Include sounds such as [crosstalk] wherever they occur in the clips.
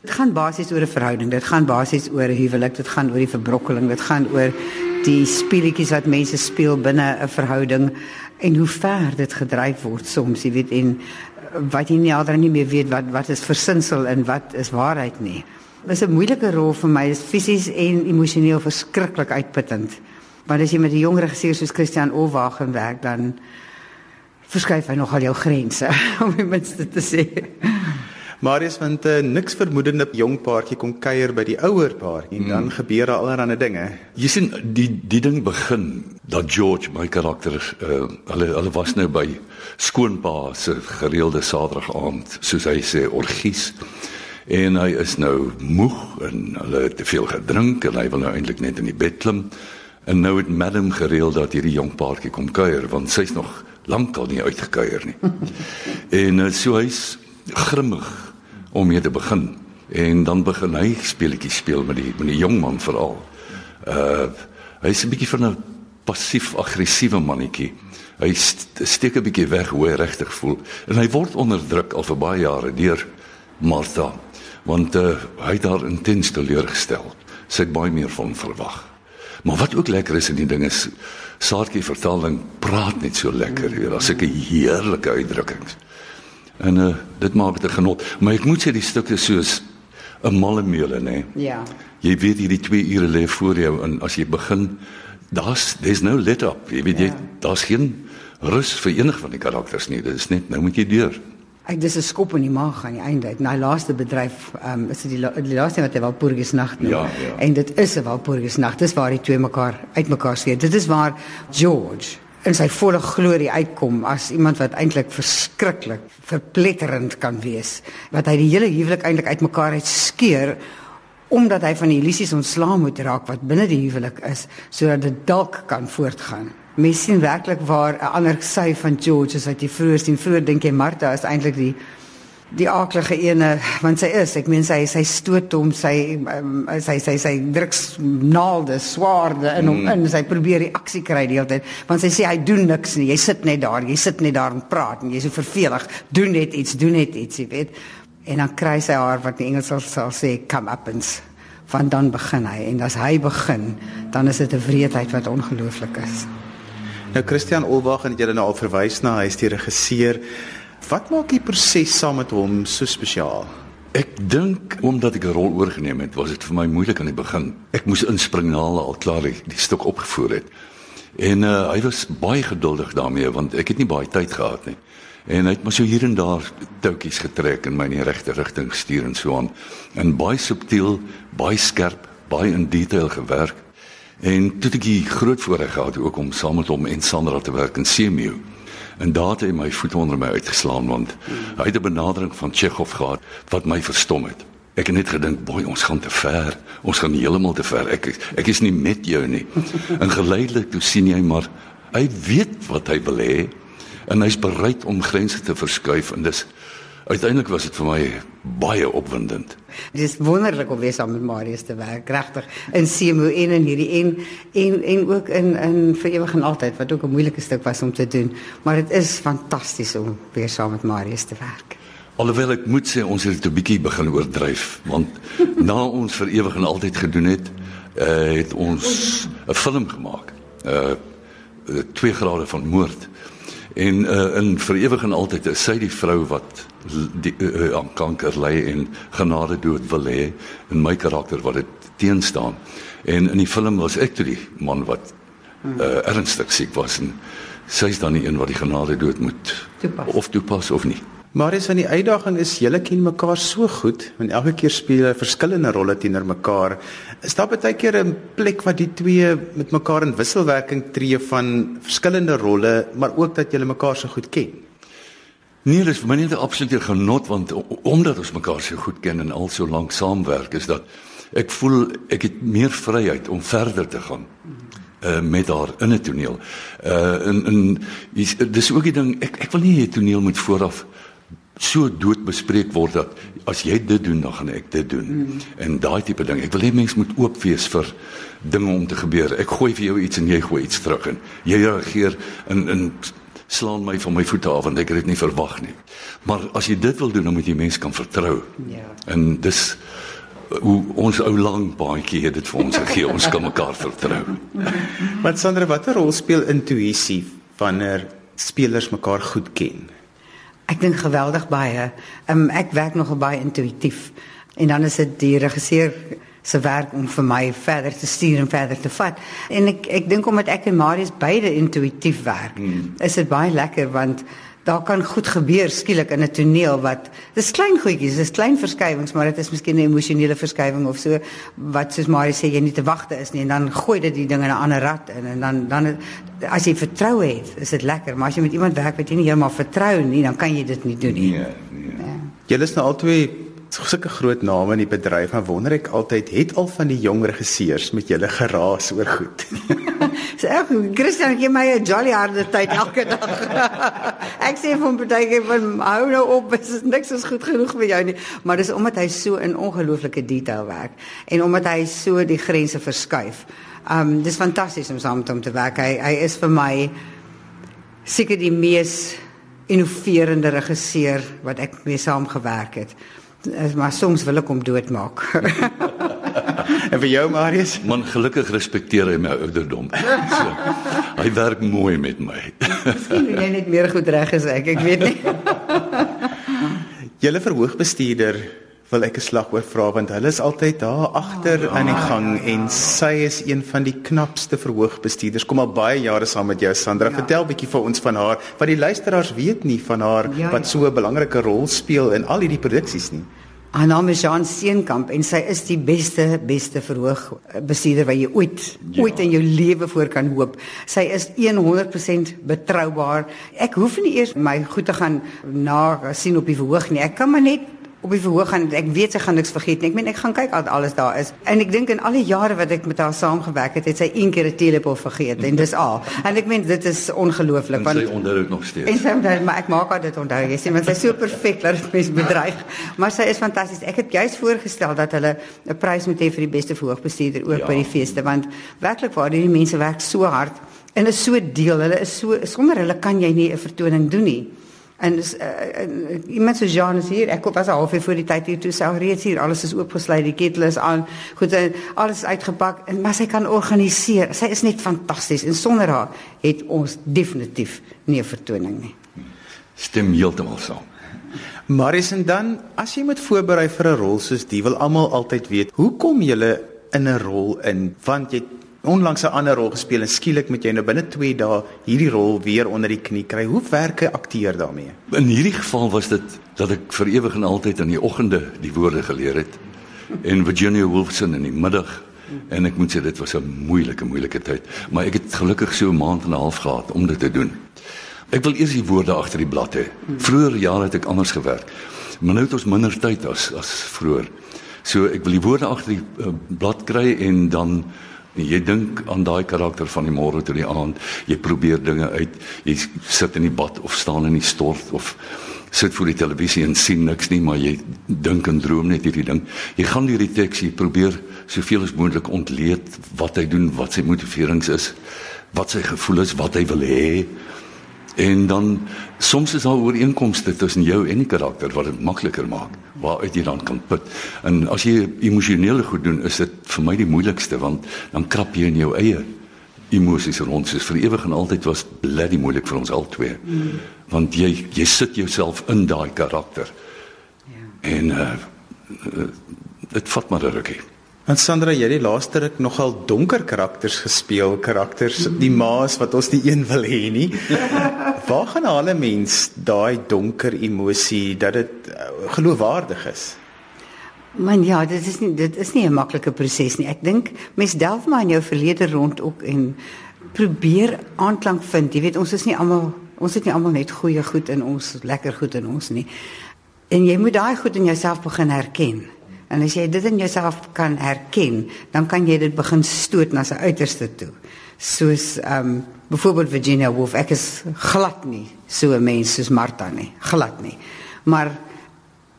Dit gaan basies oor 'n verhouding. Dit gaan basies oor 'n huwelik. Dit gaan oor die verbrokkeling. Dit gaan oor die speletjies wat mense speel binne 'n verhouding en hoe ver dit gedryf word soms, jy weet, en wat jy nie alder nie meer weet wat wat is versinsel en wat is waarheid nie. Dit is 'n moeilike rol vir my, is fisies en emosioneel verskriklik uitputtend. Maar as jy met 'n jong regisseur soos Christian Olwagen werk, dan verskuif hy nogal jou grense [laughs] om minste te sê. Marius want uh, niks vermoedende jong paartjie kom kuier by die ouer paar en dan mm. gebeur daar allerlei dinge. Jy sien die die ding begin dat George my karakter uh, hulle hulle was nou by skoonpa se gereelde Saterdag aand soos hy sê orgies en hy is nou moeg en hulle het te veel gedrink en hy wil nou eintlik net in die bed klim en nou het madam gereël dat hierdie jong paartjie kom kuier want sy's nog lankal nie uitgekuier nie. [laughs] en uh, so hy's grimmig om mee te begin en dan begin hy speletjies speel met die met die jong man veral. Uh hy's 'n bietjie van 'n passief aggressiewe mannetjie. Hy st steek 'n bietjie weg hoe hy regtig voel en hy word onderdruk al vir baie jare deur Martha want uh, hy het daar intens teleurgestel. Sy het baie meer van verwag. Maar wat ook lekker is in die ding is Saartjie vertaling praat net so lekker. Jy daar's 'n heerlike uitdrukkings. En uh, dit maak dit 'n genot. Maar ek moet sê die stukte soos 'n malle meule nê. Ja. Jy weet hierdie 2 ure lê voor jou en as jy begin daar's there's no let up. Jy weet ja. jy daar's geen rus vir enig van die karakters nie. Dit is net nou moet jy deur. Ek dis 'n skop in die maag aan die einde. Na die laaste bedryf, ehm um, is dit die, la, die laaste wat hy Walpurgis nag noem. Ja, ja. En dit is 'n Walpurgis nag. Dis waar die twee mekaar uitmekaar sien. Dit is waar George in sy volle glorie uitkom as iemand wat eintlik verskriklik verpletterend kan wees wat hy die hele huwelik eintlik uitmekaar het skeur omdat hy van die illusies ontslae moet raak wat binne die huwelik is sodat dit dalk kan voortgaan. Mens sien werklik waar 'n ander sy van George as wat jy vroeër sien. Vroeër dink jy Martha is eintlik die die aaklige ene want sy is ek meen sy sy stoot hom sy um, sy sy sy druks naalde swaarde in hom mm. in sy probeer reaksie kry die hele tyd want sy sê hy doen niks nie jy sit net daar jy sit net daar en praat en jy's so vervelig doen net iets doen net iets jy weet. En dan kry sy haar wat die Engels sal, sal sê come up and van dan begin hy. En as hy begin dan is dit 'n wreedheid wat ongelooflik is. Nou Christian Olwag en jy het nou al verwys na hy is die regisseur Wat maak die proses saam met hom so spesiaal? Ek dink omdat ek 'n rol oorgeneem het, was dit vir my moeilik aan die begin. Ek moes inspring na al klaar die, die stuk opgevoer het. En uh, hy was baie geduldig daarmee want ek het nie baie tyd gehad nie. En hy het maar so hier en daar toutjies getrek en my in die regte rigting gestuur en so aan. En baie subtiel, baie skerp, baie in detail gewerk. En toe het ek die groot voorreg gehad ook om saam met hom en Sandra te werk in Semew en daar het hy my voet onder my uitgeslaan want hy het 'n benadering van Chekhov gehad wat my verstom het. Ek het net gedink, "Boy, ons gaan te ver. Ons gaan heeltemal te ver. Ek ek is nie met jou nie." [laughs] En geleidelik toe sien jy maar hy weet wat hy wil hê en hy's bereid om grense te verskuif en dis uiteindelik was dit vir my baie opwindend. Dit is wonderlik om weer saam met Marius te werk, regtig. In Semo en in hierdie en en en ook in in vir ewig en altyd wat ook 'n moeilike stuk was om te doen, maar dit is fantasties om weer saam met Marius te werk. Alhoewel ek moet sê ons het dit 'n bietjie begin oordryf, want na ons vir ewig en altyd gedoen het, uh, het ons 'n film gemaak. Uh 2 grade van moord. En uh, in vir ewig en altyd is sy die vrou wat die uh, aan kanker ly en genade dood wil hê in my karakter wat dit teenstaan. En in die film was ek toe die man wat uh, ernstig siek was en sy is dan die een wat die genade dood moet toepas. of toepas of nie. Maar is van die uitdaging is julle ken mekaar so goed en elke keer speel hulle verskillende rolle teenoor mekaar. Is daar baie keer 'n plek wat die twee met mekaar in wisselwerking tree van verskillende rolle, maar ook dat julle mekaar so goed ken? Nee, dis vir my net 'n absolute genot want omdat ons mekaar so goed ken en al so lank saamwerk is dat ek voel ek het meer vryheid om verder te gaan uh met haar in 'n toneel. Uh in in dis ook die ding ek ek wil nie 'n toneel moet vooraf so dood bespreek word dat as jy dit doen dan gaan ek dit doen. Mm. En daai tipe ding. Ek wil hê mense moet oop wees vir dinge om te gebeur. Ek gooi vir jou iets en jy gooi iets terug en jy reageer in in slaan my van my voete af want ek het dit nie verwag nie. Maar as jy dit wil doen, dan moet jy mense kan vertrou. Ja. En dis hoe ons ou lang baadjie het dit vir ons gegee. Ons kan mekaar vertrou. Maar Sandra, watter rol speel intuïsie wanneer spelers mekaar goed ken? Ek dink geweldig baie. Um, ek werk nogal baie intuïtief. En dan is dit die regisseur se werk om vir my verder te stuur en verder te vat. En ek ek dink omdat ek en Marius beide intuïtief werk, hmm. is dit baie lekker want daar kan goed gebeur skielik in 'n toneel wat dis klein goedjies, dis klein verskywings, maar dit is miskien 'n emosionele verskywing of so wat soos Marius sê jy nie te wagte is nie en dan gooi dit die ding in 'n ander rad in en dan dan as jy vertroue het, is dit lekker, maar as jy met iemand werk wat jy nie heeltemal vertrou nie, dan kan jy dit nie doen nie. Nee, nee. Ja. Julle is nou albei sulke groot name in die bedryf, maar wonder ek altyd het al van die jong regisseurs met julle geraas oor goed. [laughs] so ek Christian gee my 'n jolly harde tyd elke dag. [laughs] ek sê vir hom partykeer van hou nou op, dit is niks is goed genoeg vir jou nie, maar dis omdat hy so in ongelooflike detail werk en omdat hy so die grense verskuif. Um dis fantasties om saam met hom te werk. Hy hy is vir my seker die mees innoverende regisseur wat ek mee saam gewerk het maar soms wil ek hom doodmaak. [laughs] en vir jou Marius? Man gelukkig respekteer hy my ouderdom. So, hy werk mooi met my. Miskien jy net meer goed reg as ek, ek weet nie. [laughs] Julle verhoogbestuurder wil ek 'n slag oor vra want hulle is altyd daar agter oh, aan die gang en sy is een van die knapste verhoogbestuurders. Kom al baie jare saam met jou Sandra. Ja. Vertel bietjie vir ons van haar wat die luisteraars weet nie van haar ja, wat ja. so 'n belangrike rol speel in al hierdie produksies nie. Haar naam is Jean Steenkamp en sy is die beste beste verhoogbestuurder wat jy ooit ja. ooit in jou lewe voor kan hoop. Sy is 100% betroubaar. Ek hoef nie eers my goed te gaan na sien op die verhoog nie. Ek kan maar net op die verhoog gaan ek weet sy gaan niks vergeet nie. Ek meen ek gaan kyk al alles daar is. En ek dink in al die jare wat ek met haar saamgewerk het, het sy een keer 'n telepel vergeet en dis al. En ek meen dit is ongelooflik want sy onthou dit nog steeds. En sy onthou maar ek maak haar dit onthou. Jy sien want sy is so perfek dat dit mens bedreig. Maar sy is fantasties. Ek het juist voorgestel dat hulle 'n prys moet hê vir die beste verhoogbestuurder ook ja. by die feeste want werklik waar die mense werk so hard en is so deel. Hulle is so sonder hulle kan jy nie 'n vertoning doen nie. En uh, uh, iemand so Jean is hier. Ek was al halfuur voor die tyd hier toe sou reeds hier. Alles is oopgesluit, die ketel is aan. Goed, uh, alles is uitgepak en maar sy kan organiseer. Sy is net fantasties en sonder haar het ons definitief nie 'n vertoning nie. Stem heeltemal saam. Maris en dan as jy moet voorberei vir 'n rol soos die wil almal altyd weet, hoe kom jy in 'n rol in? Want jy onlangs 'n ander rol gespeel en skielik moet jy nou binne 2 dae hierdie rol weer onder die knie kry. Hoe werk 'n akteur daarmee? In hierdie geval was dit dat ek vir ewig en altyd in die oggende die woorde geleer het en Virginia Woolfson in die middag en ek moet sê dit was 'n moeilike moeilike tyd, maar ek het gelukkig so 'n maand en 'n half gehad om dit te doen. Ek wil eers die woorde agter die blad hê. Vroeger jare het ek anders gewerk. Maar nou het ons minder tyd as as vroeër. So ek wil die woorde agter die uh, blad kry en dan nie. Jy dink aan daai karakter van die môre tot die aand. Jy probeer dinge uit. Jy sit in die bad of staan in die stort of sit voor die televisie en sien niks nie, maar jy dink en droom net hierdie ding. Jy gaan deur die teks, jy probeer soveel as moontlik ontleed wat hy doen, wat sy motiverings is, wat sy gevoel is, wat hy wil hê. En dan soms is daar ooreenkomste tussen jou en die karakter wat dit makliker maak waaruit jy dan kan put. En as jy emosionele goed doen, is dit vir my die moeilikste want dan krap jy in jou eie emosies rond. Soos vir ewig en altyd was bloody moeilik vir ons albei. Mm. Want jy jy sit jouself in daai karakter. Ja. En uh dit vat maar 'n rukkie. En Sandra, jy het die laaste ruk nogal donker karakters gespeel, karakters die maas wat ons nie een wil hê nie. Waar gaan hulle mens daai donker emosie dat dit uh, geloofwaardig is? Man ja, dit is nie dit is nie 'n maklike proses nie. Ek dink mens delf maar in jou verlede rond ook en probeer aanklank vind. Jy weet ons is nie almal ons het nie almal net goeie goed in ons, lekker goed in ons nie. En jy moet daai goed in jouself begin herken. En as jy dit in jouself kan herken, dan kan jy dit begin stoot na sy uiterste toe. Soos ehm um, byvoorbeeld Virginia Woolf, ek is glad nie so 'n mens soos Martha nie, glad nie. Maar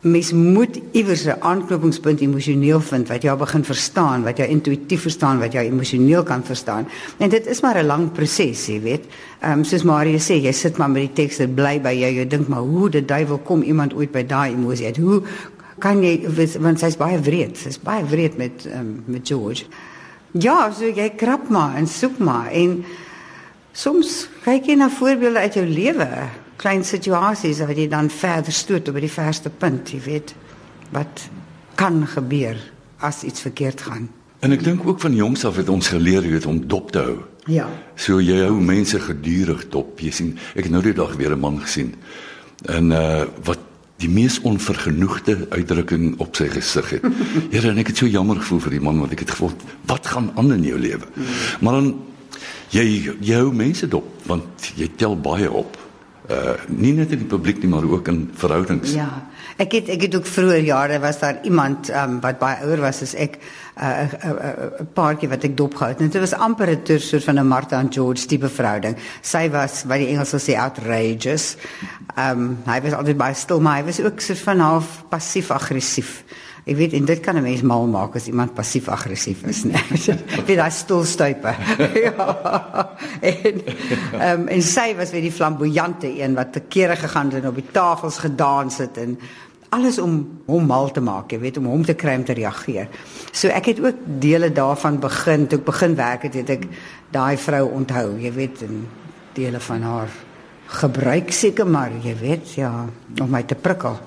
mens moet iewers 'n aanknopingspunt emosioneel vind wat jy begin verstaan, wat jy intuïtief verstaan, wat jy emosioneel kan verstaan. En dit is maar 'n lang proses, jy weet. Ehm um, soos Marie sê, jy sit maar met die teks, dit bly by jou. Jy dink maar hoe die duiwel kom iemand ooit by daai emosie uit? Hoe kan jy want sy's baie wreed. Sy's baie wreed met um, met George. Ja, so jy krap maar en soek maar en soms kyk jy na voorbeelde uit jou lewe klein situasies wat jy dan verder stoot op die verste punt, jy weet wat kan gebeur as iets verkeerd gaan. En ek dink ook van jongs af het ons geleer weet om dop te hou. Ja. So jy hou mense gedurig dop. Jy sien, ek het nou die dag weer 'n man gesien. En uh wat die mees onvergenoegde uitdrukking op sy gesig het. [laughs] Here, en ek het so jammer gevoel vir die man want ek het gevoel wat gaan aan in jou lewe. Mm. Maar dan jy jy hou mense dop want jy tel baie op uh nie net in die publiek nie maar ook in verhoudings. Ja. Ek het ek het ook vroeër jare was daar iemand um, wat baie ouer was as ek 'n uh, 'n uh, uh, uh, paartjie wat ek dopgehou het. Dit was amper 'n soort van 'n Martha en George tipe verhouding. Sy was wat die Engels sê outrageous. Ehm um, hy was altyd baie stil maar hy was ook so van half passief aggressief. Ek weet en dit kan 'n mens mal maak as iemand passief aggressief is, né? [laughs] Wie daai stoelstuipe. [laughs] ja. En ehm um, en sy was weer die flamboyante een wat te kere gegaan het en op die tafels gedans het en alles om hom mal te maak, jy weet, om hom te kry om te reageer. So ek het ook dele daarvan begin, toe ek begin werk het, het ek daai vrou onthou, jy weet, en dele van haar gebruik seker maar, jy weet, ja, om my te prikkel.